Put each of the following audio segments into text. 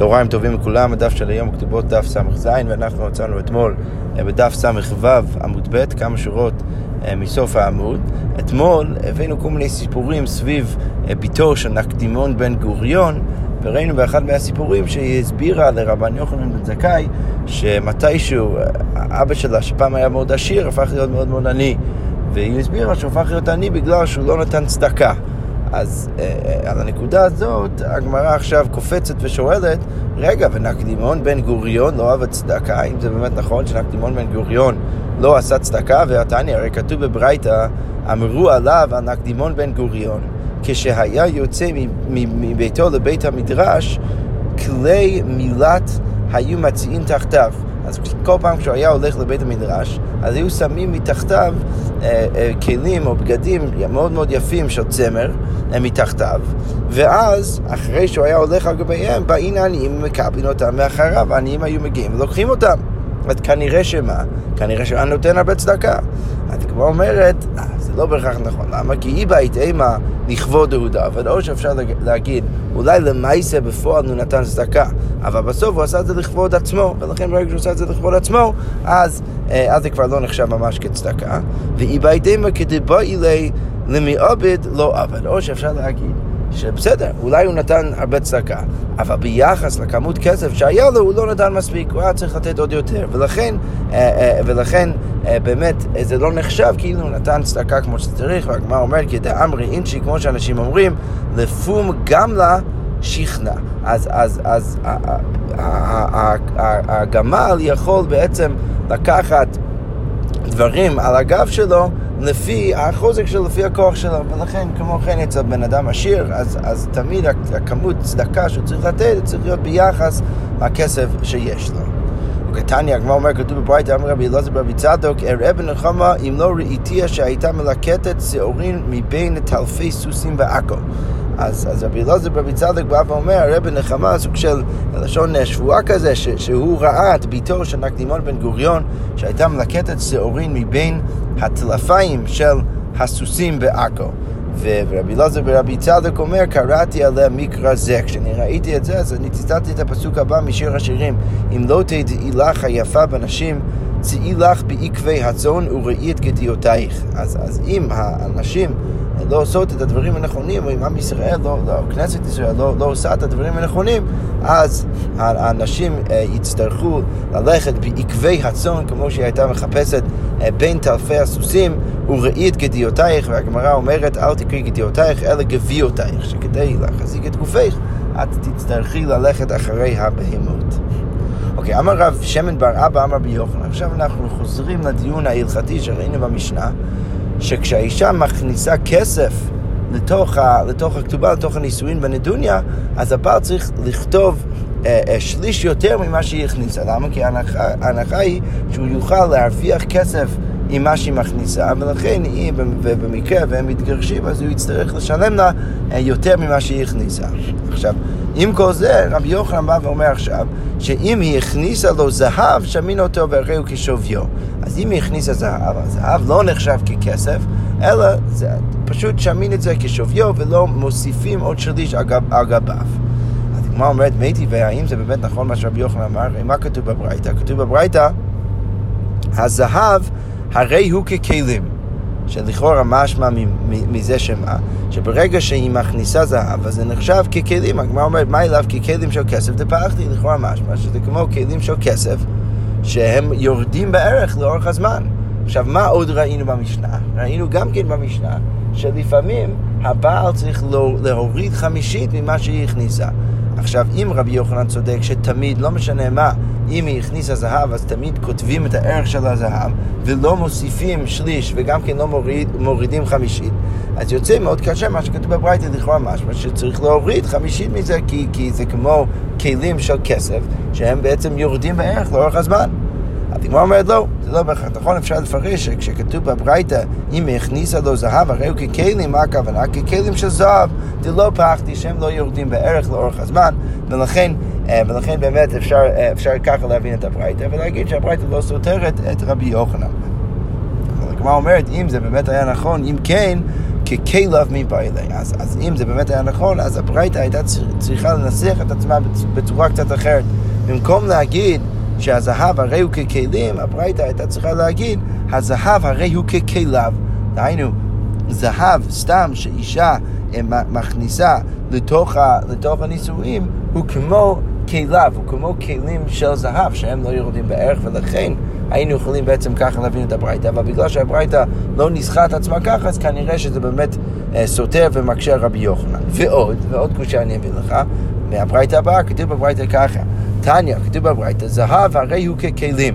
צהריים טובים לכולם, הדף של היום כתובות דף ס"ז ואנחנו מצאנו אתמול אה, בדף ס"ו עמוד ב', כמה שורות אה, מסוף העמוד. אתמול הבאנו כל מיני סיפורים סביב אה, ביתו של נקדימון בן גוריון וראינו באחד מהסיפורים שהיא הסבירה לרבן יוחנן בן זכאי שמתישהו אבא שלה שפעם היה מאוד עשיר הפך להיות מאוד מאוד עני והיא הסבירה שהוא הפך להיות עני בגלל שהוא לא נתן צדקה אז אה, אה, על הנקודה הזאת, הגמרא עכשיו קופצת ושואלת, רגע, ונקדימון בן גוריון לא אהב צדקה? האם זה באמת נכון שנקדימון בן גוריון לא עשה צדקה? והתניא, הרי כתוב בברייתא, אמרו עליו, על נקדימון בן גוריון, כשהיה יוצא מביתו לבית המדרש, כלי מילת היו מציעים תחתיו. אז כל פעם כשהוא היה הולך לבית המדרש, אז היו שמים מתחתיו אה, אה, כלים או בגדים מאוד מאוד יפים של צמר אה, מתחתיו, ואז אחרי שהוא היה הולך על גביהם, באים העניים ומקבלים אותם מאחריו, העניים היו מגיעים ולוקחים אותם. אז כנראה שמה? כנראה שהוא נותן הרבה צדקה. כמו אומרת, אה, זה לא בהכרח נכון. למה? כי אי בית אימה לכבוד יהודה, אבל או שאפשר להגיד, אולי למעשה בפועל הוא נתן צדקה, אבל בסוף הוא עשה את זה לכבוד עצמו, ולכן ברגע שהוא עשה את זה לכבוד עצמו, אז, אה, אז זה כבר לא נחשב ממש כצדקה. ואי בית אימה כדבאי למעבד לא עבד. או שאפשר להגיד שבסדר, אולי הוא נתן הרבה צדקה, אבל ביחס לכמות כסף שהיה לו, הוא לא נתן מספיק, הוא היה צריך לתת עוד יותר, ולכן, אה, אה, ולכן אה, באמת זה לא נחשב כאילו הוא נתן צדקה כמו שצריך, והגמרא אומרת, כי דאמרי אינשי, כמו שאנשים אומרים, לפום גמלה שכנע. אז, אז, אז הגמל יכול בעצם לקחת דברים על הגב שלו לפי החוזק שלו, לפי הכוח שלו, ולכן כמו כן אצל בן אדם עשיר, אז, אז תמיד הכמות צדקה שהוא צריך לתת צריך להיות ביחס לכסף שיש לו. וקטניה, הגמרא אומר, כתוב בברייתא, אמר רבי אלעזר ברבי צדוק, אראה בנחמה אם לא ראיתיה שהייתה מלקטת שעורין מבין תלפי סוסים בעכו. אז, אז רבי אלעזר ברבי צדוק בא ואומר, הרב נחמה, סוג של לשון שבועה כזה, ש, שהוא ראה את ביתו של נקדימון בן גוריון, שהייתה מלקטת שעורין מבין הטלפיים של הסוסים בעכו. ורבי אלעזר ורבי צדוק אומר, קראתי עליה מקרא זה. כשאני ראיתי את זה, אז אני ציטטתי את הפסוק הבא משיר השירים, אם לא תדעי לך היפה בנשים, צאי לך בעקבי הצאן וראי את גדיעותייך. אז, אז אם האנשים לא עושות את הדברים הנכונים, או אם עם ישראל, לא, לא, כנסת ישראל לא, לא עושה את הדברים הנכונים, אז האנשים אה, יצטרכו ללכת בעקבי הצאן, כמו שהיא הייתה מחפשת אה, בין טלפי הסוסים, וראי את גדיעותייך, והגמרא אומרת, אל תקראי גדיעותייך, אלא גביעותייך, שכדי להחזיק את גופך, את תצטרכי ללכת אחרי הבהמות. אוקיי, אמר רב שמן בר אבא, אמר ביוחנן. עכשיו אנחנו חוזרים לדיון ההלכתי שראינו במשנה. שכשהאישה מכניסה כסף לתוך, ה, לתוך הכתובה, לתוך הנישואין בנדוניה, אז הבעל צריך לכתוב אה, אה, שליש יותר ממה שהיא הכניסה. למה? כי ההנחה היא שהוא יוכל להרוויח כסף עם מה שהיא מכניסה, ולכן היא, במקרה והם מתגרשים, אז הוא יצטרך לשלם לה אה, יותר ממה שהיא הכניסה. עכשיו, עם כל זה, רבי יוחנן בא ואומר עכשיו, שאם היא הכניסה לו זהב, שמין אותו והרי הוא כשוויו. אז אם היא הכניסה זהב, הזהב לא נחשב ככסף, אלא זה פשוט שמין את זה כשוויו ולא מוסיפים עוד שליש על, גב, על גביו. אז הגמרא אומרת, מתי, והאם זה באמת נכון מה שרבי יוחנן אמר? מה כתוב בברייתא? כתוב בברייתא, הזהב הרי הוא ככלים. שלכאורה משמע מזה שמה? שברגע שהיא מכניסה זהב, אז זה נחשב ככלים. הגמרא אומרת, מה אליו ככלים של כסף? דפחתי לכאורה משמע, שזה כמו כלים של כסף, שהם יורדים בערך לאורך הזמן. עכשיו, מה עוד ראינו במשנה? ראינו גם כן במשנה, שלפעמים הבעל צריך להוריד חמישית ממה שהיא הכניסה. עכשיו, אם רבי יוחנן צודק שתמיד, לא משנה מה, אם היא הכניסה זהב, אז תמיד כותבים את הערך של הזהב, ולא מוסיפים שליש, וגם כן לא מוריד, מורידים חמישית. אז יוצא מאוד קשה מה שכתוב בברייתא לכאורה משמע, שצריך להוריד חמישית מזה, כי, כי זה כמו כלים של כסף, שהם בעצם יורדים בערך לאורך הזמן. הגמרא אומרת לא, זה לא בהכרח נכון, אפשר לפרש שכשכתוב בברייתא, אם הכניסה לו זהב, הרי הוא ככלים, מה הכוונה? ככלים של זהב, זה לא פחתי שהם לא יורדים בערך לאורך הזמן, ולכן, אה, ולכן באמת אפשר, אה, אפשר ככה להבין את הברייתא, ולהגיד שהברייתא לא סותרת את רבי יוחנן. הגמרא אומרת, אם זה באמת היה נכון, אם כן, ככליו מבעילי. אז, אז אם זה באמת היה נכון, אז הברייתא הייתה צריכה לנסח את עצמה בצורה קצת אחרת. במקום להגיד שהזהב הרי הוא ככלים, הברייתא הייתה צריכה להגיד, הזהב הרי הוא ככליו. דהיינו, זהב סתם שאישה אה, מכניסה לתוך, ה, לתוך הנישואים, הוא כמו כליו, הוא כמו כלים של זהב, שהם לא יורדים בערך, ולכן היינו יכולים בעצם ככה להבין את הברייתא, אבל בגלל שהברייתא לא ניסחה את עצמה ככה, אז כנראה שזה באמת אה, סותר ומקשה רבי יוחנן. ועוד, ועוד קושה אני אביא לך, מהברייתא הבאה, כתוב בברייתא ככה, תניא, כתוב בברייתא, זהב הרי הוא ככלים.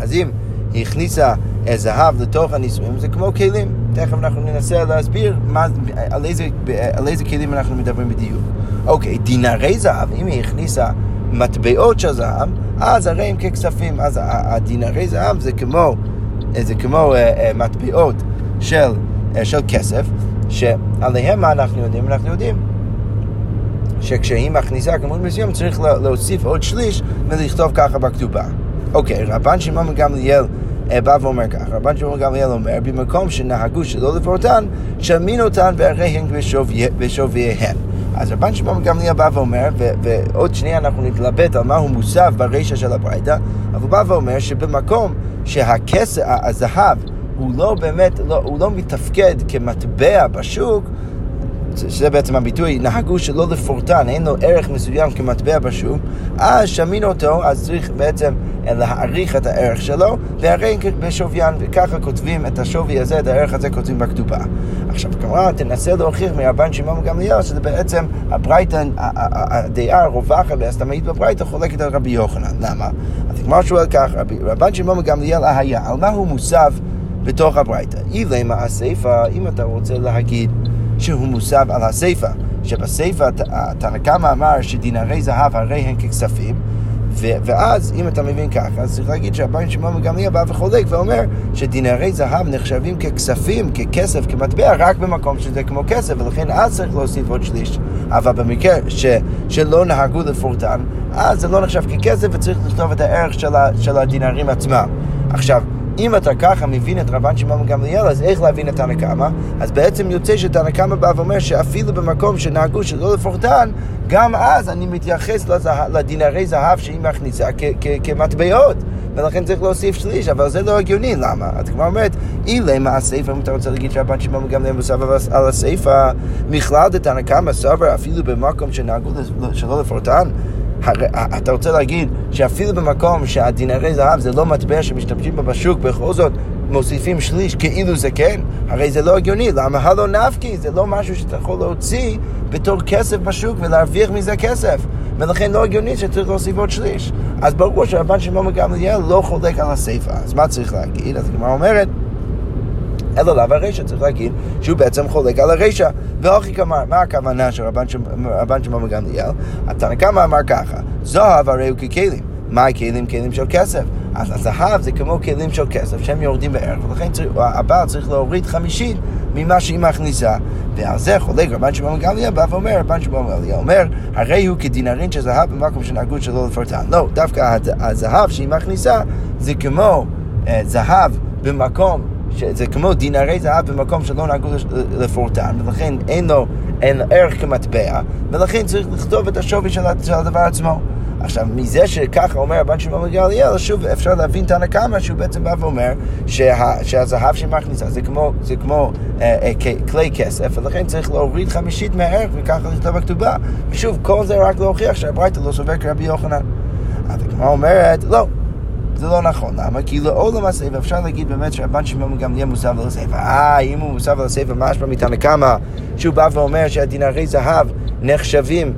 אז אם היא הכניסה אה, זהב לתוך הנישואים, זה כמו כלים. תכף אנחנו ננסה להסביר מה, על, איזה, על איזה כלים אנחנו מדברים בדיוק. אוקיי, דינרי זהב, אם היא הכניסה מטבעות של זהב, אז הרי הם ככספים. אז הדינרי זהב זה כמו, זה כמו uh, uh, מטבעות של, uh, של כסף, שעליהם מה אנחנו יודעים? אנחנו יודעים שכשהיא מכניסה כמות מסוים צריך להוסיף עוד שליש ולכתוב ככה בכתובה. אוקיי, רבן שמעון גמליאל בא ואומר ככה, רבן שמעון גמליאל אומר, במקום שנהגו שלא לפורטן, שמין אותן והרי הן בשוויהן. אז רבן שמעון גמליאל בא ואומר, ועוד שנייה אנחנו נתלבט על מה הוא מוסב ברישא של הברייתא, אבל הוא בא ואומר שבמקום שהכסף, הזהב, הוא לא באמת, לא, הוא לא מתפקד כמטבע בשוק, שזה בעצם הביטוי, נהגו שלא לפורטן, אין לו ערך מסוים כמטבע בשוק, אז שמין אותו, אז צריך בעצם להעריך את הערך שלו, והרי בשוויין, וככה כותבים את השווי הזה, את הערך הזה כותבים בכתובה. עכשיו, כמובן, תנסה להוכיח מרבן שמעון גמליאל, שזה בעצם הברייתא, הדעה הרווחת והסתמאית בברייתא חולקת על רבי יוחנן. למה? אז כמו שואל כך, רבן שמעון גמליאל היה, על מה הוא מוסב בתוך הברייתא? אילמה הסיפא, אם אתה רוצה להגיד שהוא מוסב על הסיפא, שבסיפא תנא קמא אמר שדינרי זהב הרי הן ככספים, ואז, אם אתה מבין ככה, אז צריך להגיד שהבן שמעון גמליאל בא וחולק ואומר שדינרי זהב נחשבים ככספים, ככסף, כמטבע, רק במקום שזה כמו כסף, ולכן אז צריך להוסיף עוד שליש. אבל במקרה ש, שלא נהגו לפורטן, אז זה לא נחשב ככסף וצריך לכתוב את הערך של, ה, של הדינרים עצמם. עכשיו, אם אתה ככה מבין את רבן שמעון גמליאל, אז איך להבין את תנא קמא? אז בעצם יוצא שתנא קמא בא ואומר שאפילו במקום שנהגו שלא לפורטן, גם אז אני מתייחס לזה, לדינרי זהב שהיא מכניסה כמטבעות. ולכן צריך להוסיף שליש, אבל זה לא הגיוני, למה? את כבר אומרת, אילמה הסיפא, אם אתה רוצה להגיד שהבן שמעון גמליאל מסבר על הסיפא, מכלל דתנא קמא סבר אפילו במקום שנהגו שלא לפורטן, אתה רוצה להגיד שאפילו במקום שהדינרי זהב זה לא מטבע שמשתמשים בו בשוק, בכל זאת מוסיפים שליש כאילו זה כן? הרי זה לא הגיוני, למה הלא נפקי? זה לא משהו שאתה יכול להוציא בתור כסף בשוק ולהרוויח מזה כסף. ולכן לא הגיוני שצריך להוסיף עוד שליש. אז ברור שהרבן שמעון גמליאל לא חולק על הסיפא. אז מה צריך להגיד? אז הגמרא אומרת אלא לאו הרישא, צריך להגיד שהוא בעצם חולק על הרישא. והוכי כמר, מה הכוונה של רבן שמעון גמליאל? התנא קמא אמר ככה, זהב הרי הוא ככלים. מה הכלים? כלים של כסף. אז הזהב זה כמו כלים של כסף שהם יורדים בערך, ולכן צריך, הבעל צריך להוריד חמישית ממה שהיא מכניסה. ועל זה חולק רבן שמעון גמליאל בא ואומר, רבן שמעון גמליאל אומר, הרי הוא כדינרין של זהב במקום שנהגו שלא לפרטן. לא, דווקא הזהב שהיא מכניסה זה כמו אה, זהב במקום שזה כמו דינרי זהב במקום שלא נהגו לפורטן, ולכן אין לו, אין לו ערך כמטבע, ולכן צריך לכתוב את השווי של, הדבר עצמו. עכשיו, מזה שככה אומר הבן שמעון גמליאל, שוב אפשר להבין תנא קמא שהוא בעצם בא ואומר שה, שהזהב שהיא מכניסה זה כמו, זה כמו אה, אה, כלי כסף, ולכן צריך להוריד חמישית מהערך וככה לכתוב בכתובה. ושוב, כל זה רק להוכיח שהברייתא לא סובר כרבי יוחנן. אז הגמרא אומרת, לא, זה לא נכון. למה? כי לעולם הסייפה אפשר להגיד באמת שהרבן שמעון יהיה מוסב על הסייפה. אה, אם הוא מוסב על הסייפה, משמע מתנא קמא, שהוא בא ואומר שהדינרי זהב נחשבים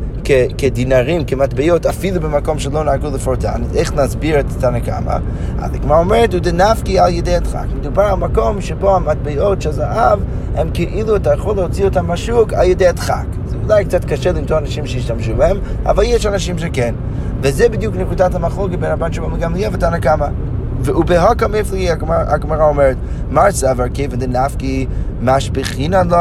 כדינרים, כמטבעות, אפילו במקום שלא נהגו לפורטן, איך נסביר את תנא קמא? אז הגמרא אומרת, הוא דנפקי על ידי הדחק. מדובר על מקום שבו המטבעות של זהב, הם כאילו אתה יכול להוציא אותם מהשוק על ידי הדחק. זה אולי קצת קשה למצוא אנשים שישתמשו בהם, אבל יש אנשים שכן. וזה בדיוק נקודת המחלוקת בין רבן שמעון גמליאל ותנא קמא. ובהקא מפלגי הגמרא אומרת, מר סבר כיוון דנפקי משפיכינה לו,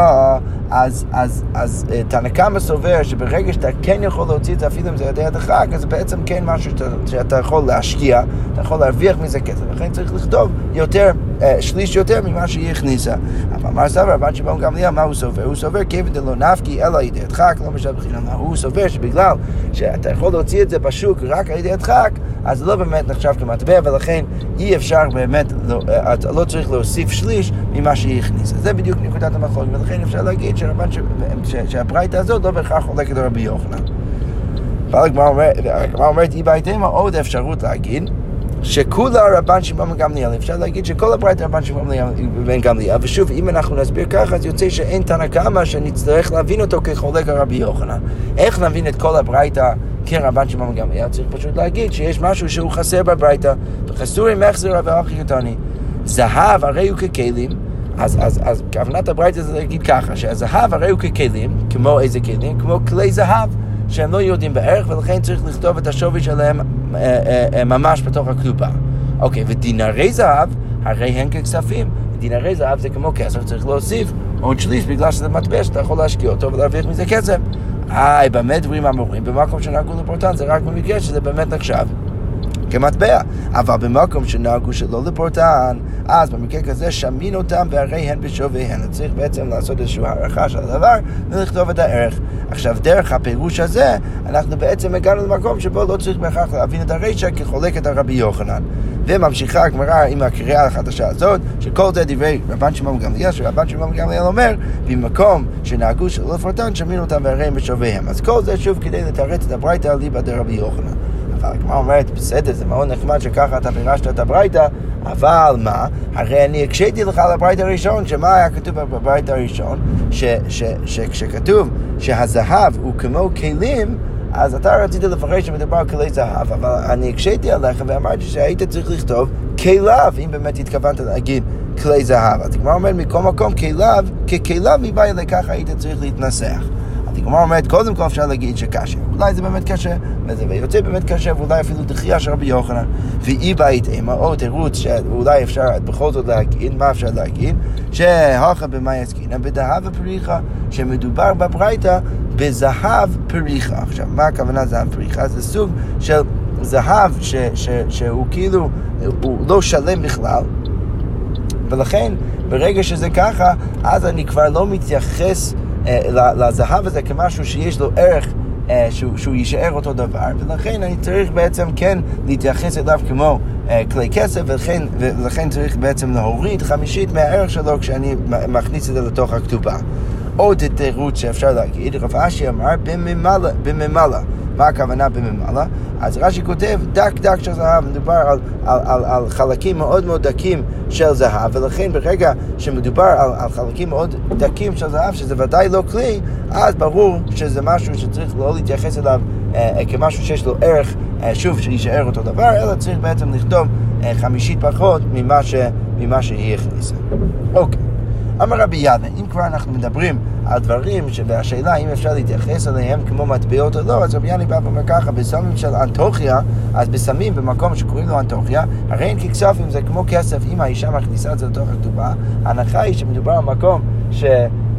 אז, אז, אז אה, תנא קמא סובר שברגע שאתה כן יכול להוציא את זה אפילו אם זה ידי אז זה בעצם כן משהו שאתה, שאתה יכול להשקיע, אתה יכול להרוויח מזה כסף, לכן צריך לכתוב יותר, אה, שליש יותר ממה שהיא הכניסה. אבל אמר סבר, רבן שמעון גמליאל, מה הוא סובר? הוא סובר כיוון דלא נפקי אלא ידי הדחק, לא משל בחינם. הוא סובר שבגלל שאתה יכול להוציא את זה בשוק רק על ידי הדחק, אז זה לא באמת נחשב כמטבע, ולכן אי אפשר באמת, לא, אה, אתה לא צריך להוסיף שליש ממה שהיא הכניסה. זה בדיוק נקודת המחלוקת, ולכן אפשר להגיד שהברייתא הזאת לא בהכרח חולקת על רבי יוחנן. אבל הגמרא אומרת, אי בהתאמה עוד אפשרות להגיד שכולה רבן שמעון בן גמליאל, אפשר להגיד שכל הברייתא רבן שמעון בן גמליאל, ושוב, אם אנחנו נסביר ככה, אז יוצא שאין תנא קמא שנצטרך להבין אותו כחולק על רבי יוחנן. איך נבין את כל הברייתא כרבן שמעון בן גמליאל? צריך פשוט להגיד שיש משהו שהוא חסר בברייתא, וחסורי מחזר ואחי קטני. זהב הרי הוא ככלים אז, אז, אז כוונת הברייתא זה להגיד ככה, שהזהב הרי הוא ככלים, כמו איזה כלים? כמו כלי זהב, שהם לא יודעים בערך, ולכן צריך לכתוב את השווי שלהם אה, אה, אה, ממש בתוך הקלופה. אוקיי, ודינרי זהב, הרי הם ככספים. דינרי זהב זה כמו כסף, צריך להוסיף עוד שליש בגלל שזה מטבע שאתה יכול להשקיע אותו ולהרוויח מזה כסף. איי, במה דברים אמורים? במקום שנהגו לפורטן זה רק במקרה שזה באמת נחשב. כמטבע. אבל במקום שנהגו שלא לפורטן, אז במקרה כזה שמין אותם והרי הן בשוויהן. צריך בעצם לעשות איזושהי הערכה של הדבר ולכתוב את הערך. עכשיו, דרך הפירוש הזה, אנחנו בעצם הגענו למקום שבו לא צריך בהכרח להבין את הרישא כחולקת על רבי יוחנן. וממשיכה הגמרא עם הקריאה החדשה הזאת, שכל זה דברי רבן שמעון גמליאל, שרבן שמעון גמליאל אומר, במקום שנהגו שלא לפורטן, שמין אותם והרי הם בשוויהם. אז כל זה שוב כדי לתרץ את הברייתא ליבא דרבי יוחנן. הגמרא אומרת, בסדר, זה מאוד נחמד שככה אתה פירשת את הברייתא, אבל מה? הרי אני הקשיתי לך על הברייתא הראשון, שמה היה כתוב בברייתא הראשון? שכשכתוב שהזהב הוא כמו כלים, אז אתה רצית לפרש שמדובר על כלי זהב, אבל אני הקשיתי עליך ואמרתי שהיית צריך לכתוב כליו, אם באמת התכוונת להגיד כלי זהב. אז הגמרא אומרת, מכל מקום כליו, ככליו מבעיה לכך היית צריך להתנסח. הגמרא אומרת, קודם כל אפשר להגיד שקשה. אולי זה באמת קשה, וזה יוצא באמת קשה, ואולי אפילו דחייה של רבי יוחנן. ואי בית אימה, או תירוץ שאולי אפשר בכל זאת להגיד, מה אפשר להגיד? שהכה במאי עסקינא בדהב הפריחה, שמדובר בברייתא בזהב פריחה. עכשיו, מה הכוונה זהב פריחה? זה סוג של זהב ש, ש, שהוא כאילו, הוא לא שלם בכלל, ולכן ברגע שזה ככה, אז אני כבר לא מתייחס לזהב הזה כמשהו שיש לו ערך אה, שהוא, שהוא יישאר אותו דבר, ולכן אני צריך בעצם כן להתייחס אליו כמו אה, כלי כסף, ולכן, ולכן צריך בעצם להוריד חמישית מהערך שלו כשאני מכניס את זה לתוך הכתובה. עוד תירוץ שאפשר להגיד, רב אשי אמר בממלא. מה הכוונה בממלא? אז רש"י כותב דק דק של זהב, מדובר על, על, על, על חלקים מאוד מאוד דקים של זהב, ולכן ברגע שמדובר על, על חלקים מאוד דקים של זהב, שזה ודאי לא כלי, אז ברור שזה משהו שצריך לא להתייחס אליו אה, אה כמשהו שיש לו ערך, אה, שוב, שיישאר אותו דבר, אלא צריך בעצם לכתוב אה, חמישית פחות ממה, ש, ממה שהיא הכניסה. אוקיי. אמר רבי ידנה, אם כבר אנחנו מדברים על דברים, והשאלה אם אפשר להתייחס אליהם כמו מטבעות או לא, אז רבי יאני בא ואומר ככה, בסמים של אנטוכיה, אז בסמים במקום שקוראים לו אנטוכיה, הרי אין ככספים זה כמו כסף, אם האישה מכניסה את זה לתוך הכתובה, ההנחה היא שמדובר על מקום ש...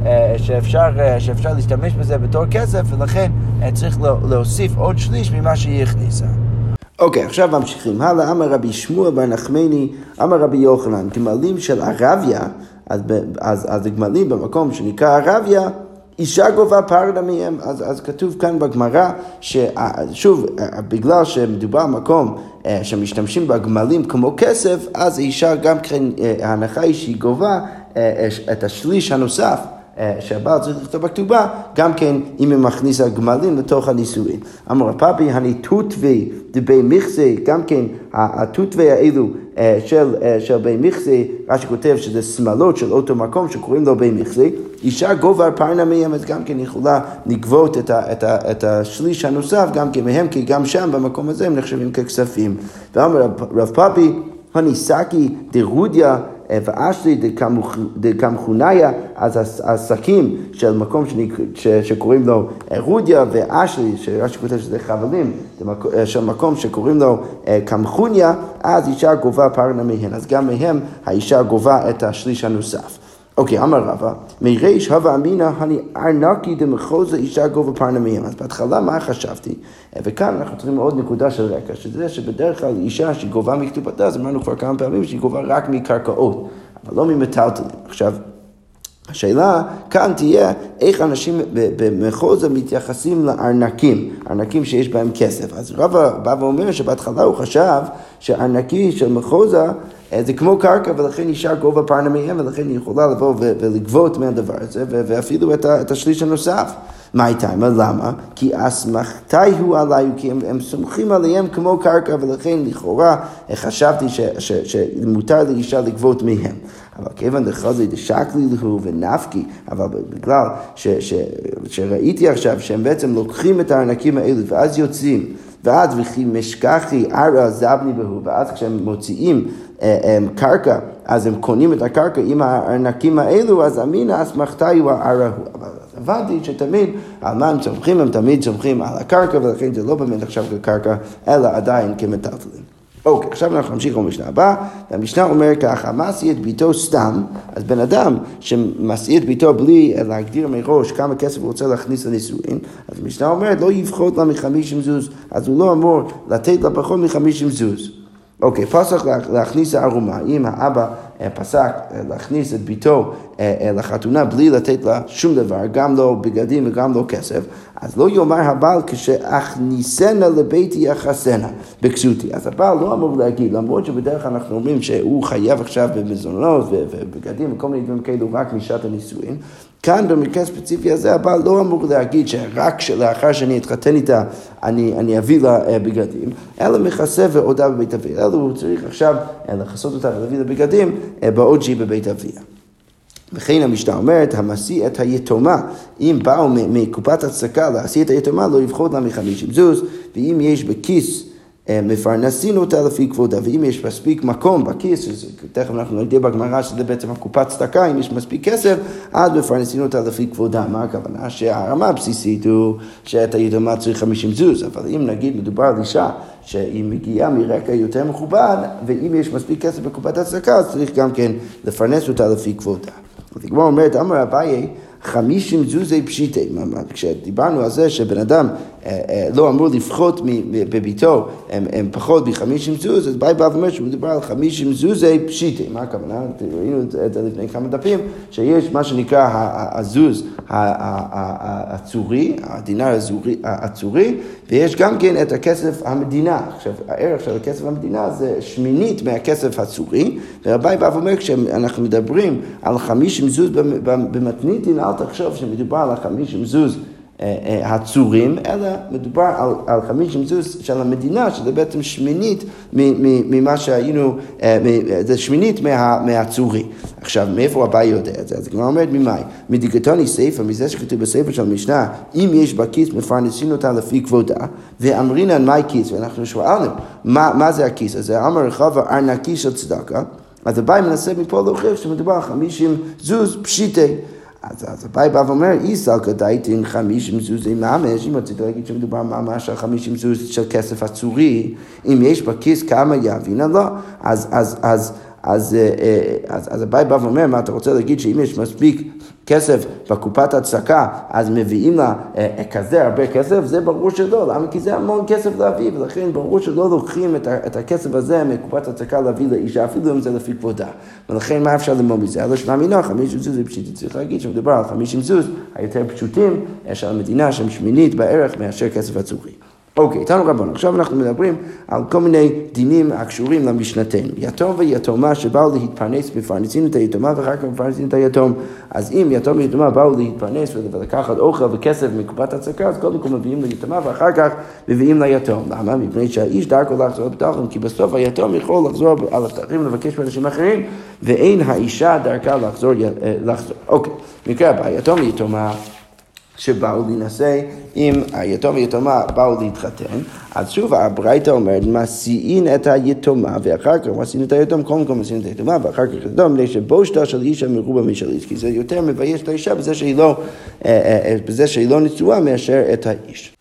אה, שאפשר, אה, שאפשר להשתמש בזה בתור כסף, ולכן אה, צריך להוסיף עוד שליש ממה שהיא הכניסה. אוקיי, okay, עכשיו ממשיכים. הלאה, אמר רבי שמואל בר נחמני, אמר רבי יוחנן, גמלים של ערביה, אז, אז, אז הגמלים במקום שנקרא ערביה, אישה גובה פרדה מהם, אז, אז כתוב כאן בגמרא, ששוב, בגלל שמדובר במקום אה, שמשתמשים בגמלים כמו כסף, אז אישה גם כן, אה, ההנחה היא שהיא גובה אה, את השליש הנוסף. שהבעל צריך לכתוב בכתובה, גם כן אם היא מכניסה גמלים לתוך הנישואין. אמר הפאפי, הני תותווי דבי מכסה, גם כן התותווי האלו אה, של, אה, של בי מכסה, רש"י כותב שזה שמאלות של אותו מקום שקוראים לו בי מכסה, אישה גובה פרנה מהם, אז גם כן יכולה לגבות את, ה, את, ה, את השליש הנוסף גם כן מהם, כי גם שם במקום הזה הם נחשבים ככספים. ואמר רב פאפי, הניסקי דרודיה ואשלי דקמחוניה, אז השקים של מקום שקוראים לו רודיה ואשלי, שרש"י כותב שזה חבלים, של מקום שקוראים לו קמחוניה, אז אישה גובה פרנה מהן, אז גם מהם האישה גובה את השליש הנוסף. אוקיי, אמר רבא, מריש הווה אמינא הני ארנקי דמחוזה אישה גובה פרנמיהם. אז בהתחלה מה חשבתי? וכאן אנחנו צריכים עוד נקודה של רקע, שזה שבדרך כלל אישה שגובה מכתובתה, אז אמרנו כבר כמה פעמים שהיא גובה רק מקרקעות, אבל לא ממטלטלים. עכשיו, השאלה כאן תהיה איך אנשים במחוזה מתייחסים לארנקים, ארנקים שיש בהם כסף. אז רבא בא ואומר שבהתחלה הוא חשב שארנקי של מחוזה אה, זה כמו קרקע ולכן נשאר גובה פרנמיהם ולכן היא יכולה לבוא ולגבות מהדבר הזה ואפילו את השליש הנוסף. מה הייתה? למה? כי אסמכתי הוא עליי, כי הם, הם סומכים עליהם כמו קרקע, ולכן לכאורה חשבתי שמותר לאישה לגבות מהם. אבל כיוון דחזי דשקלי להו ונפקי, אבל בגלל ש, ש, שראיתי עכשיו שהם בעצם לוקחים את הארנקים האלו ואז יוצאים ואז וכי משכחי ערא זבני בהו, ואז כשהם מוציאים אה, אה, קרקע, אז הם קונים את הקרקע עם הארנקים האלו, אז אמינא אסמכתה הוא הערא הוא. אבל הבנתי שתמיד על מה הם צומחים, הם תמיד צומחים על הקרקע, ולכן זה לא באמת עכשיו כקרקע, אלא עדיין כמטלטלים. אוקיי, עכשיו אנחנו נמשיך במשנה הבאה, והמשנה אומר ככה, משיא את ביתו סתם, אז בן אדם שמשיא את ביתו בלי להגדיר מראש כמה כסף הוא רוצה להכניס לנישואין, אז המשנה אומרת לא יפחות לה מחמישים זוז, אז הוא לא אמור לתת לה פחות מחמישים זוז. אוקיי, פסח להכניס הערומה, אם האבא פסק אה, להכניס את ביתו אה, לחתונה בלי לתת לה שום דבר, גם לא בגדים וגם לא כסף, אז לא יאמר הבעל כשאכניסנה לביתי יחסנה בכסותי. אז הבעל לא אמור להגיד, למרות שבדרך כלל אנחנו אומרים שהוא חייב עכשיו במזונות ובגדים וכל מיני דברים כאלו רק משעת הנישואין, כאן במקרה הספציפי הזה הבעל לא אמור להגיד שרק לאחר שאני אתחתן איתה אני, אני אביא לה בגדים, אלא מכסה ועודה בבית אביה. אלא הוא צריך עכשיו לכסות אותה ולהביא לה בגדים בעוד שהיא בבית אביה. וכן המשנה אומרת, המשיא את היתומה, אם באו מקופת הצדקה להשיא את היתומה, לא יבחוד לה מחמישים זוז, ואם יש בכיס אה, מפרנסין אותה לפי כבודה, ואם יש מספיק מקום בכיס, תכף אנחנו נדע בגמרא שזה בעצם הקופת צדקה, אם יש מספיק כסף, אז מפרנסין אותה לפי כבודה. מה הכוונה? שהרמה הבסיסית הוא שאת היתומה צריך 50 זוז, אבל אם נגיד מדובר על אישה שהיא מגיעה מרקע יותר מכובד, ואם יש מספיק כסף בקופת הצדקה, אז צריך גם כן לפרנס אותה לפי כבודה. אז הגמרא אומרת, אמר אביי, חמישים זוזי פשיטי. כשדיברנו על זה שבן אדם לא אמור לפחות בביתו הם, הם פחות מחמישים זוז, אז ביי בא ואומר שמדובר על חמישים זוזי פשיטי. מה הכוונה? ראינו את זה לפני כמה דפים, שיש מה שנקרא הזוז הצורי, הדינר הצורי, ויש גם כן את הכסף המדינה. עכשיו, הערך של הכסף המדינה זה שמינית מהכסף הצורי, ורבי בא ואומר, כשאנחנו מדברים על חמישים זוז במתניתין, אל תחשוב שמדובר על החמישים זוז אה, אה, הצורים, אלא מדובר על, על חמישים זוז של המדינה, שזה בעצם שמינית ממה שהיינו, אה, זה שמינית מה, מהצורי. עכשיו, מאיפה הבא יודע את זה? אז הגמרא אומרת ממאי? מדיגטוני ספר, מזה שכתוב בספר של המשנה, אם יש בכיס מפרנסים אותה לפי כבודה, ואמרינן מהי כיס? ואנחנו שואלנו, מה, מה זה הכיס הזה? אמר רחבה ארנקי של צדקה, אז הבאי מנסה מפה להוכיח שמדובר על חמישים זוז פשיטי. אז, אביי בא ואומר, איסל כדאיתין חמישים זוזי ממש, אם רצית להגיד שמדובר ממש על חמישים זוז של כסף הצורי, אם יש בכיס כמה יבינה לא, אז, אה, אה, אביי בא ואומר, מה אתה רוצה להגיד שאם יש מספיק כסף בקופת הצדקה, אז מביאים לה אה, כזה הרבה כסף, זה ברור שלא, למה? כי זה המון כסף להביא, ולכן ברור שלא לוקחים את, את הכסף הזה מקופת הצדקה להביא לאישה, אפילו אם זה לפי כבודה. ולכן מה אפשר ללמוד מזה? אלא שמאמינה, חמישים זוז זה פשוט, צריך להגיד שמדובר על חמישים זוז היותר פשוטים של המדינה שהם שמינית בערך מאשר כסף הצורי. אוקיי, איתנו רבון, עכשיו אנחנו מדברים על כל מיני דינים הקשורים למשנתנו. יתום ויתומה שבאו להתפרנס, מפרנסים את היתומה ואחר כך מפרנסים את היתום. אז אם יתום ויתומה באו להתפרנס ולקחת אוכל וכסף מקופת הצדקה, אז קודם כל מביאים ליתומה ואחר כך מביאים ליתום. למה? מפני שהאיש דרכו לחזור לבטחון, כי בסוף היתום יכול לחזור על הבטחים לבקש מאנשים אחרים, ואין האישה דרכה לחזור, אה, לחזור. אוקיי, מקרה הבא, יתום ויתומה. שבאו להינשא עם היתום ויתומה באו להתחתן, אז שוב הברייתא אומרת, מסיעין את היתומה ואחר כך מסיעין את היתום, קודם כל מסיעין את היתומה ואחר כך מפני שבושתה של אישה מרובה משל איש, כי זה יותר מבייש את האישה בזה שהיא לא, אה, אה, אה, בזה שהיא לא נשואה מאשר את האיש.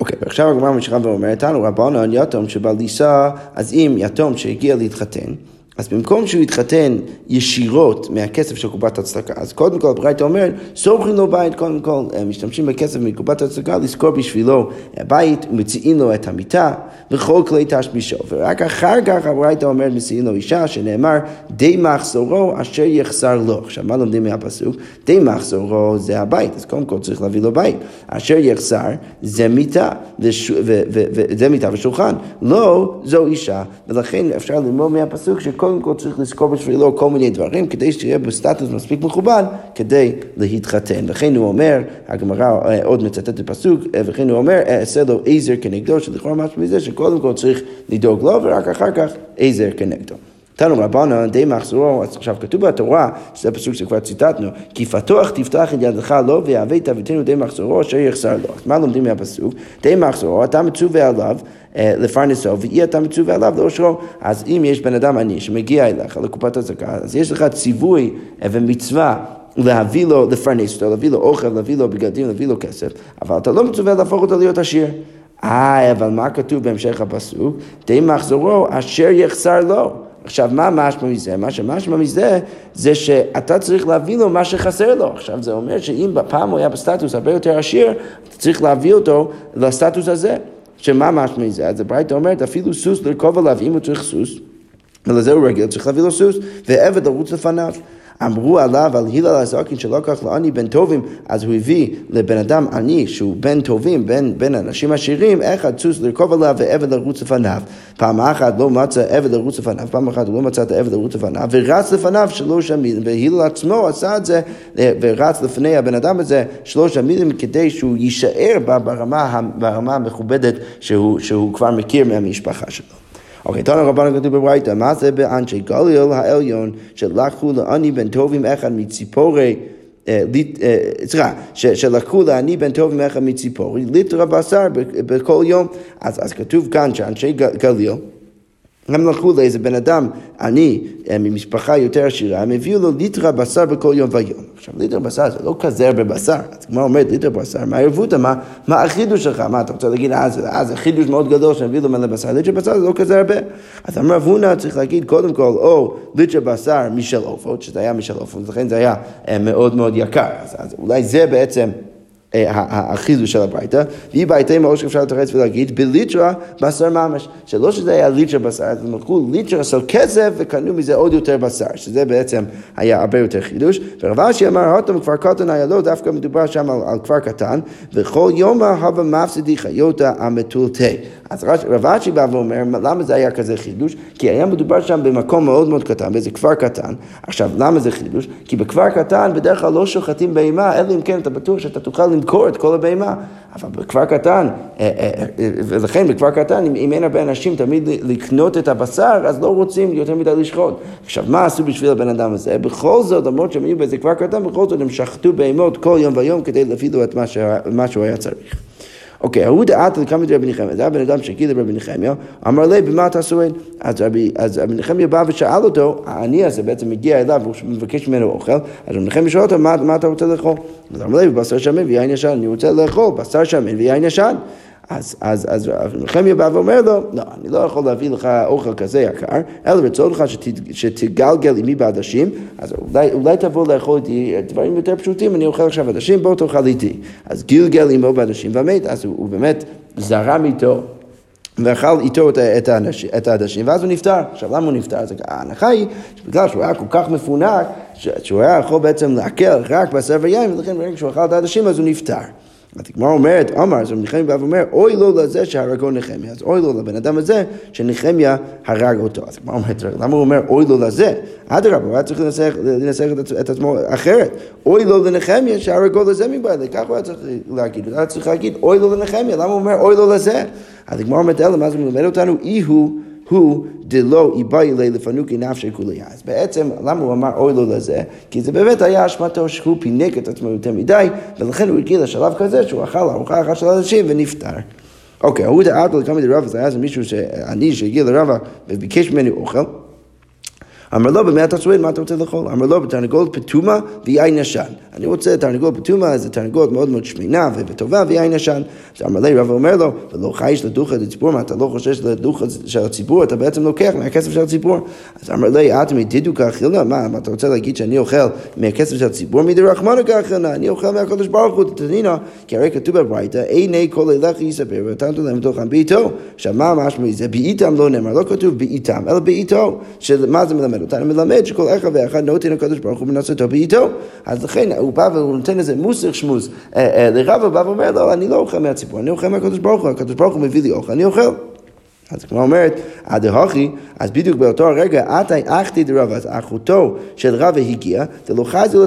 אוקיי, okay, ועכשיו הגמרא ממשיכה ואומרת לנו, רבנו יתום שבא לישא, אז אם יתום שהגיע להתחתן, אז במקום שהוא יתחתן ישירות מהכסף של קופת הצדקה, אז קודם כל ברייתא אומרת, סורכים לו בית, קודם כל משתמשים בכסף מקופת הצדקה לשכור בשבילו בית, ומציעים לו את המיטה וכל כלי תשמישו, ורק אחר כך הברייתא אומרת, מציעים לו אישה, שנאמר, די מחזורו אשר יחסר לו. עכשיו, מה לומדים מהפסוק? די מחזורו זה הבית, אז קודם כל צריך להביא לו בית. אשר יחסר זה מיטה, וזה מיטה ושולחן. לא, זו אישה, ולכן אפשר ללמוד מהפסוק שכל קודם כל צריך לזכור בשבילו כל מיני דברים כדי שיהיה בסטטוס מספיק מכובד כדי להתחתן. וכן הוא אומר, הגמרא אה, עוד מצטטת פסוק, אה, וכן הוא אומר, אעשה לו עזר כנגדו, שלכאורה משהו מזה שקודם כל צריך לדאוג לו ורק אחר כך עזר כנגדו. תנו רבנן די מחזורו, אז עכשיו כתוב בתורה, שזה פסוק שכבר ציטטנו, כי פתוח תפתח את ידך לו ויהווה תביתנו די מחזורו אשר יחסר לו. אז מה לומדים מהפסוק? די מחזורו, אתה מצווה עליו אה, לפרנסו, ואי אתה מצווה עליו לאושרו. אז אם יש בן אדם עני שמגיע אליך לקופת הזכה, אז יש לך ציווי אה, ומצווה. להביא לו, לפרנס אותו, להביא לו אוכל, להביא לו בגדים, להביא לו כסף, אבל אתה לא מצווה להפוך אותו להיות עשיר. אה, אבל מה כתוב בהמשך הפסוק? די מחזורו אשר יחסר לו. עכשיו, מה משמע מזה? מה שמשמע מזה זה שאתה צריך להביא לו מה שחסר לו. עכשיו, זה אומר שאם בפעם הוא היה בסטטוס הרבה יותר עשיר, אתה צריך להביא אותו לסטטוס הזה. שמה משמע מזה? אז הברייתא אומרת, אפילו סוס לרכוב עליו, אם הוא צריך סוס, ולזה הוא רגיל, צריך להביא לו סוס, ועבד לרוץ לפניו. אמרו עליו על הלל הזקין שלא כך לעני בן טובים, אז הוא הביא לבן אדם עני שהוא בן טובים, בן, בן אנשים עשירים, אחד סוס לרכוב עליו ועבד לרוץ לפניו. פעם אחת לא מצא עבד לרוץ לפניו, פעם אחת הוא לא מצא את העבד לרוץ לפניו, ורץ לפניו שלוש המילים, והלל עצמו עשה את זה, ורץ לפני הבן אדם הזה שלוש המילים כדי שהוא יישאר ברמה, ברמה המכובדת שהוא, שהוא כבר מכיר מהמשפחה שלו. אוקיי, תנא רבנו כתוב בברייתא, מה זה באנשי גליל העליון שלקחו לעני בן טובים אחד מציפורי אה, אה, סליחה, שלקחו לעני בן טובים אחד מציפורי, ליטר הבשר בכל יום. אז כתוב כאן שאנשי גליל הם לקחו לאיזה בן אדם עני אה, ממשפחה יותר עשירה, הם הביאו לו ליטרה בשר בכל יום ויום. עכשיו ליטר בשר זה לא כזה הרבה בשר, אז כמו אומרת ליטר בשר, מה הערבותא, מה, מה החידוש שלך? מה אתה רוצה להגיד, אה זה, אה, זה חידוש מאוד גדול שהביאו לו מלא בשר, ליטר בשר זה לא כזה הרבה. אז אמר רב הונא צריך להגיד קודם כל, או ליטר בשר משל עופות, שזה היה משל עופות, לכן זה היה אה, מאוד מאוד יקר, אז, אז אולי זה בעצם אה, החידוש של הברייתא, והיא בעייתי מאוד שאפשר לתרץ ולהגיד בליטרה בשר ממש, שלא שזה היה ליטרה בשר, אז הם לקחו ליטרה של כסף וקנו מזה עוד יותר בשר, שזה בעצם היה הרבה יותר חידוש, ורב אשי אמר, אותם כפר קטן היה לו, דווקא מדובר שם על, על כפר קטן, וכל יום הווה מפסידי חיותה המטולטי. אז רב אשי בא ואומר, למה זה היה כזה חידוש? כי היה מדובר שם במקום מאוד מאוד קטן, באיזה כפר קטן. עכשיו, למה זה חידוש? כי בכפר קטן בדרך כלל לא שוחטים בהמה, אלא אם כן אתה בטוח שאתה תוכל למכור את כל הבהמה. אבל בכפר קטן, אה, אה, אה, ולכן בכפר קטן, אם, אם אין הרבה אנשים תמיד לקנות את הבשר, אז לא רוצים יותר מדי לשחוט. עכשיו, מה עשו בשביל הבן אדם הזה? בכל זאת, למרות שהם היו באיזה כפר קטן, בכל זאת הם שחטו בהמות כל יום ויום כדי לו את מה שהוא היה צריך. אוקיי, ההוא דעת לקמא דרבי נחמיה, זה הבן אדם שהגיע לרבי נחמיה, אמר לי, במה אתה סועד? אז רבי נחמיה בא ושאל אותו, העני הזה בעצם מגיע אליו, הוא מבקש ממנו אוכל, אז רבי נחמיה שואל אותו, מה אתה רוצה לאכול? אז אמר לי, בשר שמן ויין ישן, אני רוצה לאכול בשר שמן ויין ישן. אז, אז, אז נחמיה בא ואומר לו, לא, אני לא יכול להביא לך אוכל כזה יקר, אלא רצונך שתגלגל עמי בעדשים, אז אולי, אולי תבוא לאכול איתי דברים יותר פשוטים, אני אוכל עכשיו עדשים, בוא תאכל איתי. אז גלגל עמו בעדשים ומת, אז הוא, הוא באמת זרם איתו. ואכל איתו את העדשים, ואז הוא נפטר. עכשיו, למה הוא נפטר? אז ההנחה היא שבגלל שהוא היה כל כך מפונק, שהוא היה יכול בעצם לעכל רק בשר ויין, ולכן ברגע שהוא אכל את העדשים אז הוא נפטר. אז הגמרא אומרת, עמר, אז נחמיה בא ואומר, אוי לו לזה שהרגו נחמיה. אז אוי לו לבן אדם הזה שנחמיה הרג אותו. אז הגמרא אומרת, למה הוא אומר אוי לו לזה? אדרבה, הוא היה צריך לנסח את עצמו אחרת. אוי לו לנחמיה שהרגו לזה מבעלי. כך הוא היה צריך להגיד. הוא היה צריך להגיד אוי לו לנחמיה. למה הוא אומר אוי לו לזה? אז הגמרא אומרת, אלא מה זה מלמד אותנו? אי הוא הוא דלא איבאי לי לפנוקי נפשי כולי. אז בעצם, למה הוא אמר אוי לו לזה? כי זה באמת היה אשמתו שהוא פינק את עצמו יותר מדי, ולכן הוא הגיע לשלב כזה שהוא אכל ארוחה אחת של אנשים ונפטר. אוקיי, הוא דעת לכמה דרבה, זה היה מישהו, עני שהגיע לרבה וביקש ממני אוכל. אמר לו, במה אתה שואל, מה אתה רוצה לאכול? אמר לו, בתרנגולת פטומה ויין ישן. אני רוצה תרנגולת פטומה, זה תרנגולת מאוד מאוד שמנה וטובה ויין ישן. אז אמר לי, רב אומר לו, ולא חייש לדוחה לציבור, מה אתה לא חושש לדוחה של הציבור, אתה בעצם לוקח מהכסף של הציבור. אז אמר לי, את מדידו כאכילנה, מה, אתה רוצה להגיד שאני אוכל מהכסף של הציבור? מדי רחמנו כאכילנה, אני אוכל מהקדוש ברוך הוא, תתנינה, כי הרי כתוב בברייתא, עיני כל אליך יספר, ונתת להם בתוכם בעיתו. עכשיו, מה המשמע מזה? בעיתם לא נאמר, לא כתוב בעיתם, אלא בעיתו. מה זה מלמד אותנו? מלמד שכל אחד ואחד נותן הקדוש ברוך הוא מנוסתו בעיתו. אז לכן הוא בא והוא נותן איזה מוסר שמוס אה, אה, לרב, הוא בא ואומר לו, אני לא אוכל מהציבור, אני אוכל מהקדוש ברוך הוא, הקדוש ברוך הוא מביא לי אוכל, אני אוכל. אז כמו אומרת, הדהוכי, אז בדיוק באותו הרגע, עתי אחתי דרבה, אז אחותו של רבה הגיעה, דלא חזי לו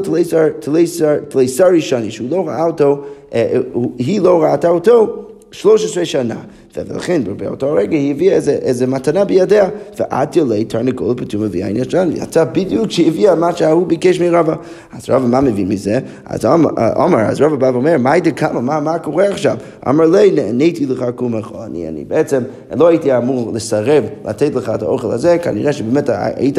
תליסר ראשוני, שהוא לא ראה אותו, אה, היא לא ראתה אותו 13 שנה. ולכן באותו רגע היא הביאה איזה, איזה מתנה בידיה, ואת יולי תרנגול פתאום הביאה עניין שלנו, יצא בדיוק כשהביאה מה שההוא ביקש מרבא. אז רבא מה מבין מזה? אז עומר, אז רבא בא ואומר, מה כמה, מה, מה קורה עכשיו? אמר לי, נהניתי לך קומך, אני, אני בעצם לא הייתי אמור לסרב לתת לך את האוכל הזה, כנראה שבאמת היית,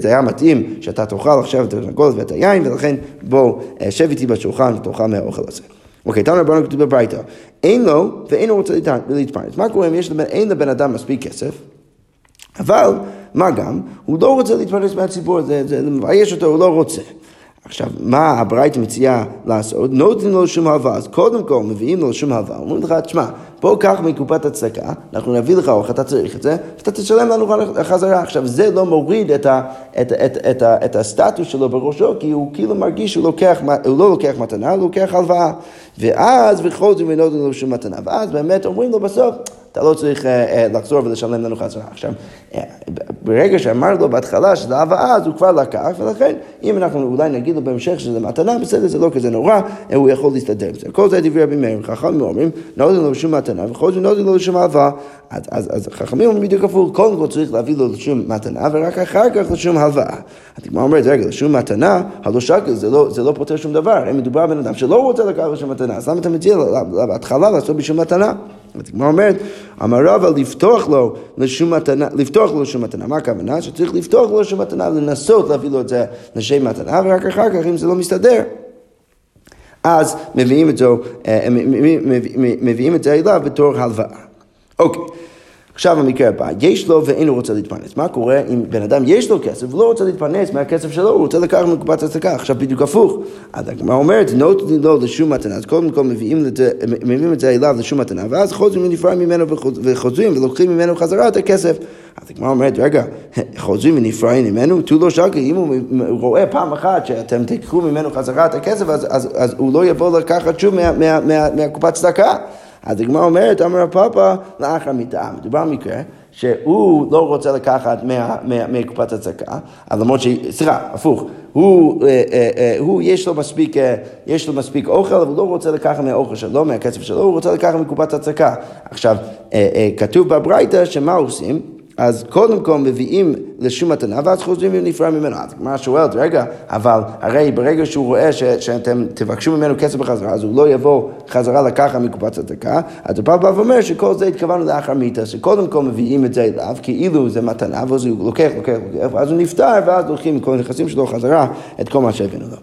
זה היה מתאים שאתה תאכל עכשיו את התרנגולת ואת היין, ולכן בוא, שב איתי בשולחן ותאכל מהאוכל הזה. אוקיי, תנא רבנו כתוב בברייתא, אין לו ואין לו רוצה להתפרנס. מה קורה אם יש לבן, אין לבן אדם מספיק כסף, אבל מה גם, הוא לא רוצה להתפרנס מהציבור, זה, זה מבייש אותו, הוא לא רוצה. עכשיו, מה הברייתא מציעה לעשות? נותנים לו שום הלוואה, אז קודם כל מביאים לו שום הלוואה, אומרים לך, תשמע, בוא קח מקופת הצדקה, אנחנו נביא לך אוכל, אתה צריך את זה, ואתה תשלם לנו חזרה. עכשיו, זה לא מוריד את, ה, את, את, את, את, את הסטטוס שלו בראשו, כי הוא כאילו מרגיש שהוא לוקח, הוא לא לוקח מתנה, הוא לוקח הלוואה. ואז וכל זה ונותנים לו שום מתנה, ואז באמת אומרים לו בסוף, אתה לא צריך uh, uh, לחזור ולשלם לנו חזרה. עכשיו, uh, ברגע שאמר לו בהתחלה שזה הלוואה, אז הוא כבר לקח, ולכן אם אנחנו אולי נגיד לו בהמשך שזה מתנה, בסדר, זה לא כזה נורא, הוא יכול להסתדר עם זה. כל זה דברי רבי מאיר, חכמים אומרים, נותנים לו שום מתנה, וכל זה נותנים לו שום הלוואה. אז, אז, אז חכמים אומרים בדיוק הפוך, קודם כל צריך להביא לו לשום מתנה, ורק אחר כך לשום הלוואה. הגמרא אומרת, רגע, לשום מתנה, הלא שקל, זה לא, זה לא פותר שום דבר. אם מדובר בבן אדם שלא רוצה לקחת לשום מתנה, אז למה אתה מציע בהתחלה לעשות בשום מתנה? הגמרא אומרת, אמר רבא לפתוח לו לשום מתנה, לפתוח לו לשום מתנה, מה הכוונה? שצריך לפתוח לו לשום מתנה, לנסות להביא לו את זה לשם מתנה, ורק אחר כך, אם זה לא מסתדר, אז מביאים את זה, אה, מביאים את זה אליו בתור הלוואה. אוקיי. עכשיו המקרה הבא, יש לו ואינו רוצה להתפרנס. מה קורה אם בן אדם יש לו כסף ולא רוצה להתפרנס מהכסף שלו, הוא רוצה לקחת מקופת הצדקה, עכשיו בדיוק הפוך. אז הגמרא אומרת, נותנים לו לשום מתנה, אז קודם כל מביאים, לת... מביאים את זה אליו לשום מתנה, ואז חוזרים ונפרעים ממנו וחוזרים ולוקחים ממנו חזרה את הכסף. אז הגמרא אומרת, רגע, חוזרים ונפרעים ממנו, תו לא שקל, אם הוא רואה פעם אחת שאתם תיקחו ממנו חזרה את הכסף, אז, אז, אז הוא לא יבוא לקחת שוב מה, מה, מה, מהקופת צדקה. אז הגמרא אומרת, אמר הפאפה, לאחר מיתה. מדובר במקרה שהוא לא רוצה לקחת מקופת הצדקה, למרות ש... סליחה, הפוך. הוא, אה, אה, אה, הוא יש, לו מספיק, יש לו מספיק אוכל, אבל הוא לא רוצה לקחת מהאוכל שלו, מהכסף שלו, הוא רוצה לקחת מקופת הצדקה. עכשיו, כתוב בברייתא שמה עושים? אז קודם כל מביאים לשום מתנה, ואז חוזרים ונפרע ממנו. אז הגמרא שואלת, רגע, אבל הרי ברגע שהוא רואה ש, שאתם תבקשו ממנו כסף בחזרה, אז הוא לא יבוא חזרה לקחת מקופת הצדקה, אז הפעם בא ואומר שכל זה התכוונו לאחר מיתה, שקודם כל מביאים את זה אליו, כאילו זה מתנה, ואז הוא לוקח, לוקח, לוקח, ואז הוא נפטר, ואז לוקחים מכל הנכסים שלו חזרה את כל מה שהבאנו לו.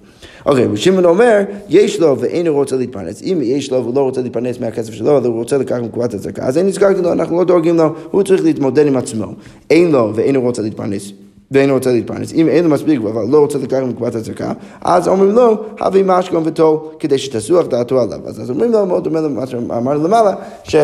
אוקיי, ושמעון אומר, יש לו ואינו רוצה להתפרנס. אם יש לו והוא לא רוצה להתפרנס מהכסף שלו, אבל הוא רוצה לקחת מקופת הצדקה, אז אין נזכרתי לו, אנחנו לא דואגים לו, הוא צריך להתמודד עם עצמו. אין לו ואינו רוצה להתפרנס. ואינו רוצה להתפרנס. אם אין לו מספיק אבל לא רוצה לקחת מקופת הצדקה, אז אומרים לו, הביא משכון וטול, כדי שתסוח דעתו עליו. אז אומרים לו, מאוד דומה למה שאמרנו למעלה, ש...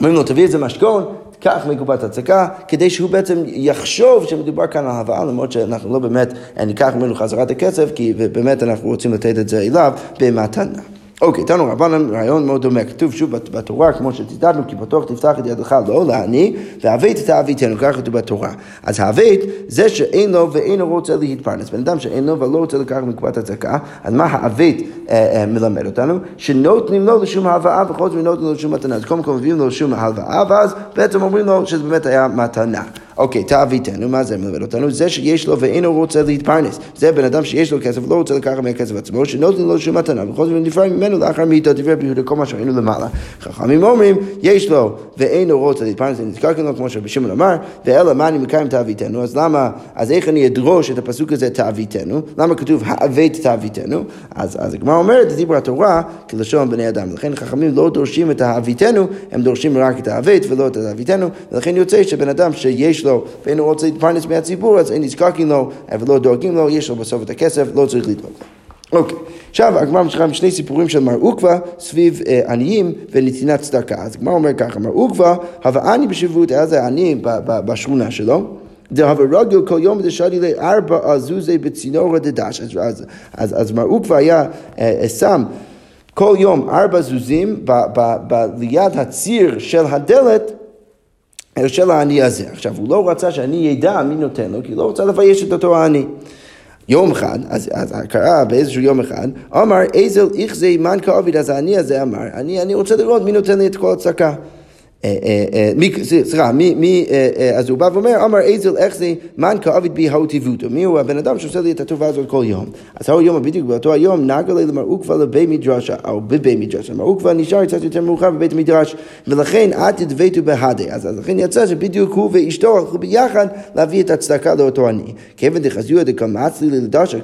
אומרים לו, תביא את זה משכון, קח מקופת הצדקה, כדי שהוא בעצם יחשוב שמדובר כאן על הבאה, למרות שאנחנו לא באמת ניקח ממנו חזרת הכסף, כי באמת אנחנו רוצים לתת את זה אליו במתנה. אוקיי, תנו רבנן רעיון מאוד דומה, כתוב שוב בתורה, כמו שציטטנו, כי פתוח תפתח את ידך לא לעני, והבית תאביתנו, ככה כתוב בתורה. אז הבית זה שאין לו ואינו רוצה להתפרנס. בן אדם שאין לו ולא רוצה לקחת מקופת הצדקה, אז מה הבית אה, אה, מלמד אותנו? שנותנים לו לשום הלוואה וכל זאת נותנים לו לשום מתנה. אז קודם כל מביאים לו לשום הלוואה, ואז בעצם אומרים לו שזה באמת היה מתנה. אוקיי, תאוויתנו, מה זה מלמד אותנו? זה שיש לו ואינו רוצה להתפרנס. זה בן אדם שיש לו כסף ולא רוצה לקחת מהכסף עצמו, שנותנים לו שום מתנה, בכל זאת נפרד ממנו לאחר מיתו, דברי ביהודה, כל מה שראינו למעלה. חכמים אומרים, יש לו ואינו רוצה להתפרנס, זה נזכר כאן כמו שרבי שמעון אמר, ואלא מה אני מקיים תאוויתנו, אז למה, אז איך אני אדרוש את הפסוק הזה תאוויתנו? למה כתוב האבית תאוויתנו? אז, הגמרא אומרת, דיבר התורה כלשון בני אדם. לכן חכמים לא דורשים את האביתנו, הם דורשים רק את האבית ולא את האביתנו, ולכן יוצא שבן אדם שיש לו ואינו רוצה להתפרנס מהציבור, אז אין נזקקים לו ולא דואגים לו, יש לו בסוף את הכסף, לא צריך לדאוג לו. אוקיי, עכשיו הגמרא ממשיכה עם שני סיפורים של מר עוקווה סביב אה, עניים ונתינת צדקה. אז הגמרא אומר ככה, מר עוקווה, הווה עני בשבות, היה זה עני בשכונה שלו. דהווה רגל כל יום דשדי לארבע עזוזי בצינור הדדש. אז, אז, אז, אז מר עוקווה היה אה, אה, שם כל יום ארבע זוזים ב, ב, ב, ליד הציר של הדלת של העני הזה. עכשיו, הוא לא רצה שאני ידע מי נותן לו, כי הוא לא רוצה לבייש את אותו העני. יום אחד, אז, אז קרה באיזשהו יום אחד, אמר איזל איכזי מן כעביד, אז העני הזה אמר, אני, אני רוצה לראות מי נותן לי את כל הצדקה. אה, אה, אה, סליחה, מי, אז הוא בא ואומר, אמר איזל איך זה? מן כאביד בי האוטיבותו, מי הוא? הבן אדם שעושה לי את הטובה הזאת כל יום. אז ההוא יום בדיוק באותו היום נגה לי למר עוקווה לבי מדרשה, או בבי מדרשה, מר עוקווה נשאר קצת יותר מאוחר בבית המדרש, ולכן את תדבטו בהדה, אז לכן יצא שבדיוק הוא ואשתו הלכו ביחד להביא את הצדקה לאותו עני. כיוון דחזיו דקמצלי ללדשה,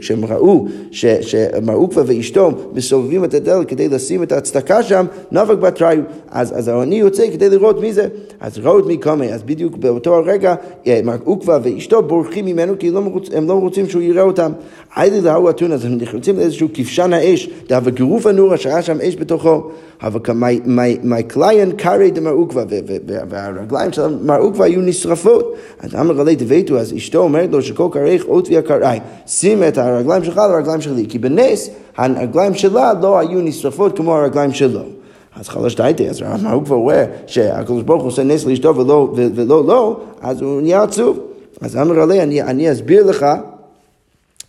כשהם ראו שמר עוקווה ואשתו מסובבים את הדלת כדי לשים את הצדקה שם, נאבק בתריו, אז העני יוצא יוצא כדי לראות מי זה. אז ראו את מי קומה, אז בדיוק באותו הרגע אה, מר עוקווה ואשתו בורחים ממנו כי לא הם לא רוצים שהוא יראה אותם. היילי להוא אתון, אז הם נכנסים לאיזשהו כבשן האש, דאבה גירוף הנורה שהיה שם אש בתוכו. אבל מי קליין קרעי דמר עוקווה, והרגליים של מר עוקווה היו נשרפות. אז אמר עלי דביתו, אז אשתו אומרת לו שכל קרעיך אות ויקרעי, שים את הרגליים שלך על הרגליים שלי, כי בנס הרגליים שלה לא היו נשרפות כמו הרגליים שלו. אז חלש דייטי, אז מה הוא כבר רואה שהקדוש ברוך הוא עושה נס לאשתו ולא, ולא לא, אז הוא נהיה עצוב. אז אמר עלי, אני, אני אסביר לך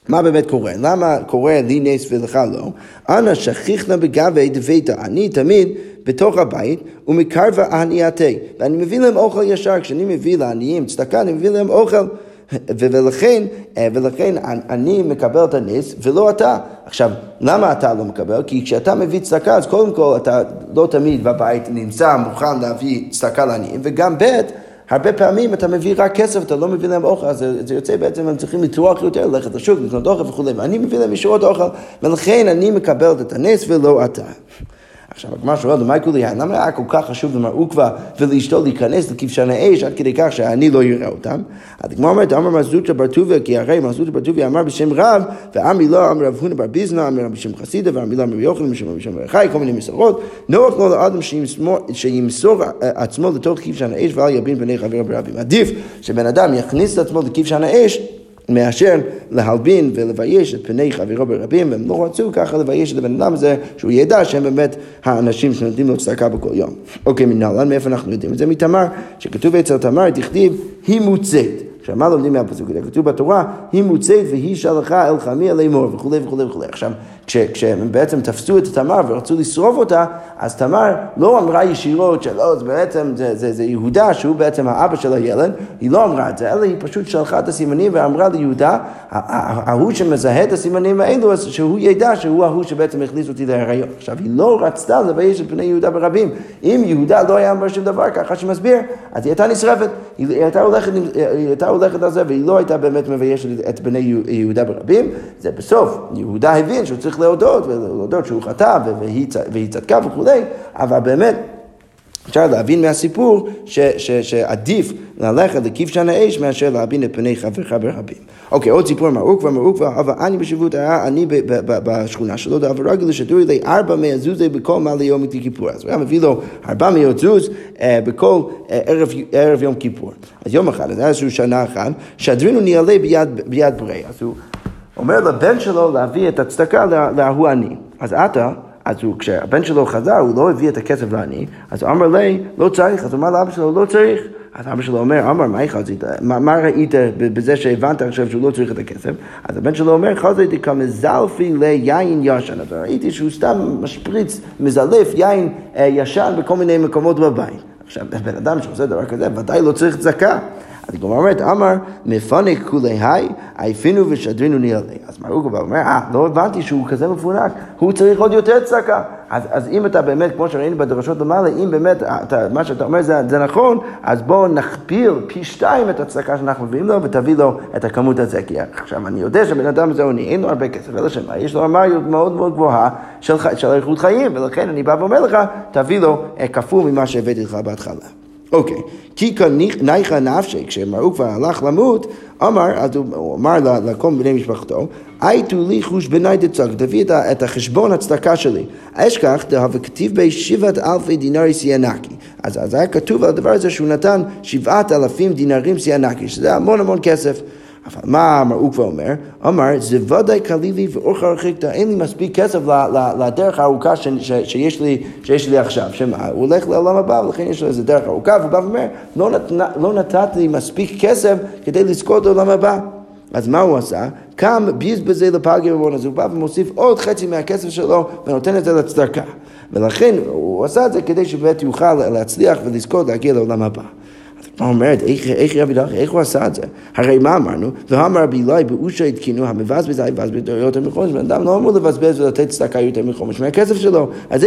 מה באמת קורה? למה קורה לי נס ולך לא? אנא שכיחנה בגבי דביתא, אני תמיד בתוך הבית ומקרבה ענייתי, ואני מביא להם אוכל ישר, כשאני מביא לעניים צדקה, אני מביא להם אוכל ולכן, אה, ולכן אני מקבל את הנס ולא אתה. עכשיו, למה אתה לא מקבל? כי כשאתה מביא צדקה, אז קודם כל אתה לא תמיד בבית נמצא מוכן להביא צדקה לעניים, וגם ב' הרבה פעמים אתה מביא רק כסף, אתה לא מביא להם אוכל, אז זה, יוצא בעצם, הם צריכים לטרוח יותר, ללכת לשוק, לקנות אוכל וכולי, ואני מביא להם ישירות אוכל, ולכן אני מקבל את הנס ולא אתה. עכשיו, הגמרא שואלת, מה יקרו לי? למה היה כל כך חשוב למר עוקווה ולאשתו להיכנס לכבשן האש עד כדי כך שאני לא אראה אותם? אז הגמרא אומרת, אמר מזוטה בר טוביה, כי הרי מזוטה בר טוביה אמר בשם רב, ועמי לא אמר רב הונא בר ביזנא, אמר בשם חסידה, ועמי לא אמר יוחנן, בשם בשם חי, כל מיני מסורות. נוח לו לאדם שימסור עצמו לתוך כבשן האש ואל יבין בני חבר ברבים. עדיף שבן אדם יכניס את עצמו לכבשן האש מאשר להלבין ולבייש את פני חברו ברבים, והם לא רצו ככה לבייש את הבן אדם הזה, שהוא ידע שהם באמת האנשים שנותנים לו צדקה בכל יום. אוקיי, מנהלן, מאיפה אנחנו יודעים את זה? מתמר, שכתוב אצל תמר, תכתיב, היא מוצאת. עכשיו, מה לומדים מהפסוק הזה? כתוב בתורה, היא מוצאת והיא שלחה אל חמי אל אמור וכולי וכולי וכולי. עכשיו, כשהם בעצם תפסו את תמר ורצו לשרוף אותה, אז תמר לא אמרה ישירות שלא, זה בעצם, זה, זה, זה יהודה שהוא בעצם האבא של הילד, היא לא אמרה את זה, אלא היא פשוט שלחה את הסימנים ואמרה ליהודה, ההוא שמזהה את הסימנים האלו, אז שהוא ידע שהוא ההוא שבעצם הכניס אותי להיריון. עכשיו, היא לא רצתה לבייש את פני יהודה ברבים. אם יהודה לא היה אומר שום דבר ככה שמסביר, אז היא הייתה נשרפת. היא הייתה הולכת, היא הייתה הולכת על זה, והיא לא הייתה באמת מביישת את בני יהודה ברבים. זה בסוף, יהודה הבין שהוא צריך להודות, ולהודות שהוא חטא והיא צדקה וכולי, אבל באמת אפשר להבין מהסיפור ש, ש, שעדיף ללכת לכבשן האש מאשר להבין את פני חברך ברבים. אוקיי, עוד סיפור מרוק ומרוק אבל אני בשבות היה אני בשכונה שלו, דאבר רגל שתורי לי ארבע מאה זוזי בכל מעלה יום כיפור. אז הוא היה מביא לו ארבע מאות זוז אה, בכל אה, ערב, יום כיפור. אז יום אחד, אז היה איזושהי שנה אחת, שדרינו ניעלה ביד, ברי. אז הוא אומר לבן שלו להביא את הצדקה להוא עני. אז אתה, אז הוא, כשהבן שלו חזר, הוא לא הביא את הכסף לעני, אז אמר לי, לא צריך, אז הוא אמר לאבא שלו, לא צריך. אז אבא שלו אומר, אמר, מה חזית? מה, מה ראית בזה שהבנת עכשיו שהוא לא צריך את הכסף? אז הבן שלו אומר, חזיתי כמזלפי ליין ישן. אז ראיתי שהוא סתם משפריץ, מזלף יין אה, ישן בכל מיני מקומות בבית. עכשיו, בן אדם שעושה דבר כזה, ודאי לא צריך צדקה. אז הגמרא אומרת, אמר מפנק כולי היי, עייפינו ושדרינו נעלי. אז מר עוקבא אומר, אה, לא הבנתי שהוא כזה מפונק, הוא צריך עוד יותר צדקה. אז, אז אם אתה באמת, כמו שראינו בדרשות למעלה, אם באמת אתה, מה שאתה אומר זה, זה נכון, אז בואו נכפיל פי שתיים את הצדקה שאנחנו מביאים לו ותביא לו את הכמות הזה. כי עכשיו, אני יודע שבן אדם הזה עוני, אין לו הרבה כסף, אלא שמה, יש לו רמה מאוד מאוד גבוהה של, של איכות חיים, ולכן אני בא ואומר לך, תביא לו כפול ממה שהבאתי לך בהתחלה. אוקיי, כי ניחא נפשי, כשמראו כבר הלך למות, אמר, אז הוא אמר לכל בני משפחתו, הייתו לי חוש בני דצק, תביא את החשבון הצדקה שלי. אשכח דהווה כתיב בי שבעת אלפי דינרי סיאנקי. אז היה כתוב על הדבר הזה שהוא נתן שבעת אלפים דינרים סיאנקי, שזה המון המון כסף. אבל מה הוא כבר אומר? אמר, זה ודאי קלי לי ואורך הרחיקתא, אין לי מספיק כסף לדרך הארוכה שיש לי, שיש לי עכשיו. שמה? הוא הולך לעולם הבא, ולכן יש לו איזה דרך ארוכה, והוא בא ואומר, לא, נת, לא נתתי לי מספיק כסף כדי לזכות לעולם הבא. אז מה הוא עשה? קם ביז בזה לפגי רבון, אז הוא בא ומוסיף עוד חצי מהכסף שלו ונותן את זה לצדקה. ולכן הוא עשה את זה כדי שבאמת יוכל להצליח ולזכות להגיע לעולם הבא. אומרת, איך רבי דחי, איך הוא עשה את זה? הרי מה אמרנו? ואמר רבי אלי באושה התקינו המבזבז היבזבז יותר מחומש, בן אדם לא אמור לבזבז ולתת צדקה יותר מחומש מהכסף שלו, אז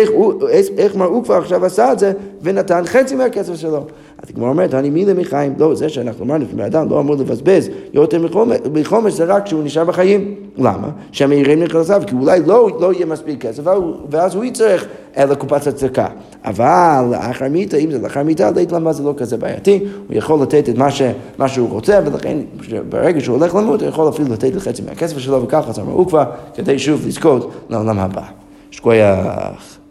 איך מר הוא כבר עכשיו עשה את זה ונתן חצי מהכסף שלו? אז הגמרא אומרת, אני מילה מחיים, לא, זה שאנחנו אמרנו, בן אדם לא אמור לבזבז יותר מחומש, זה רק כשהוא נשאר בחיים. למה? שהמאירים נכנסיו, כי אולי לא, לא יהיה מספיק כסף, ואז הוא יצטרך לקופת הצדקה. אבל לאחר מיתה, אם זה לאחר מיתה, למה זה לא כזה בעייתי, הוא יכול לתת את מה, ש, מה שהוא רוצה, ולכן ברגע שהוא הולך למות, הוא יכול אפילו לתת לחצי מהכסף שלו, וככה אז אמרו כבר, כדי שוב לזכות לעולם הבא. שכוייח.